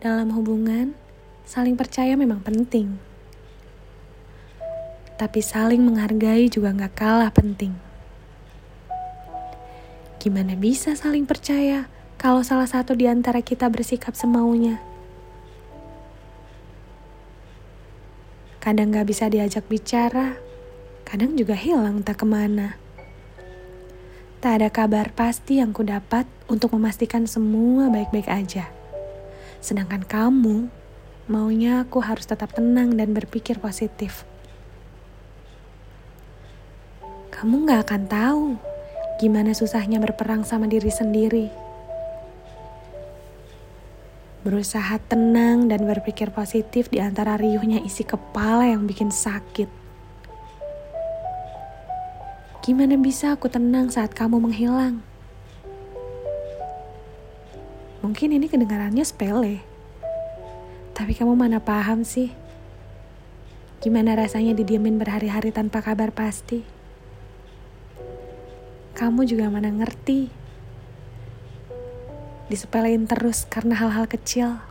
Dalam hubungan, saling percaya memang penting. Tapi saling menghargai juga gak kalah penting. Gimana bisa saling percaya kalau salah satu di antara kita bersikap semaunya? Kadang gak bisa diajak bicara, kadang juga hilang tak ke mana. Tak ada kabar pasti yang ku dapat untuk memastikan semua baik-baik aja. Sedangkan kamu, maunya aku harus tetap tenang dan berpikir positif. Kamu gak akan tahu gimana susahnya berperang sama diri sendiri. Berusaha tenang dan berpikir positif di antara riuhnya isi kepala yang bikin sakit. Gimana bisa aku tenang saat kamu menghilang? Mungkin ini kedengarannya sepele. Tapi kamu mana paham sih? Gimana rasanya didiemin berhari-hari tanpa kabar pasti? Kamu juga mana ngerti? Disepelein terus karena hal-hal kecil.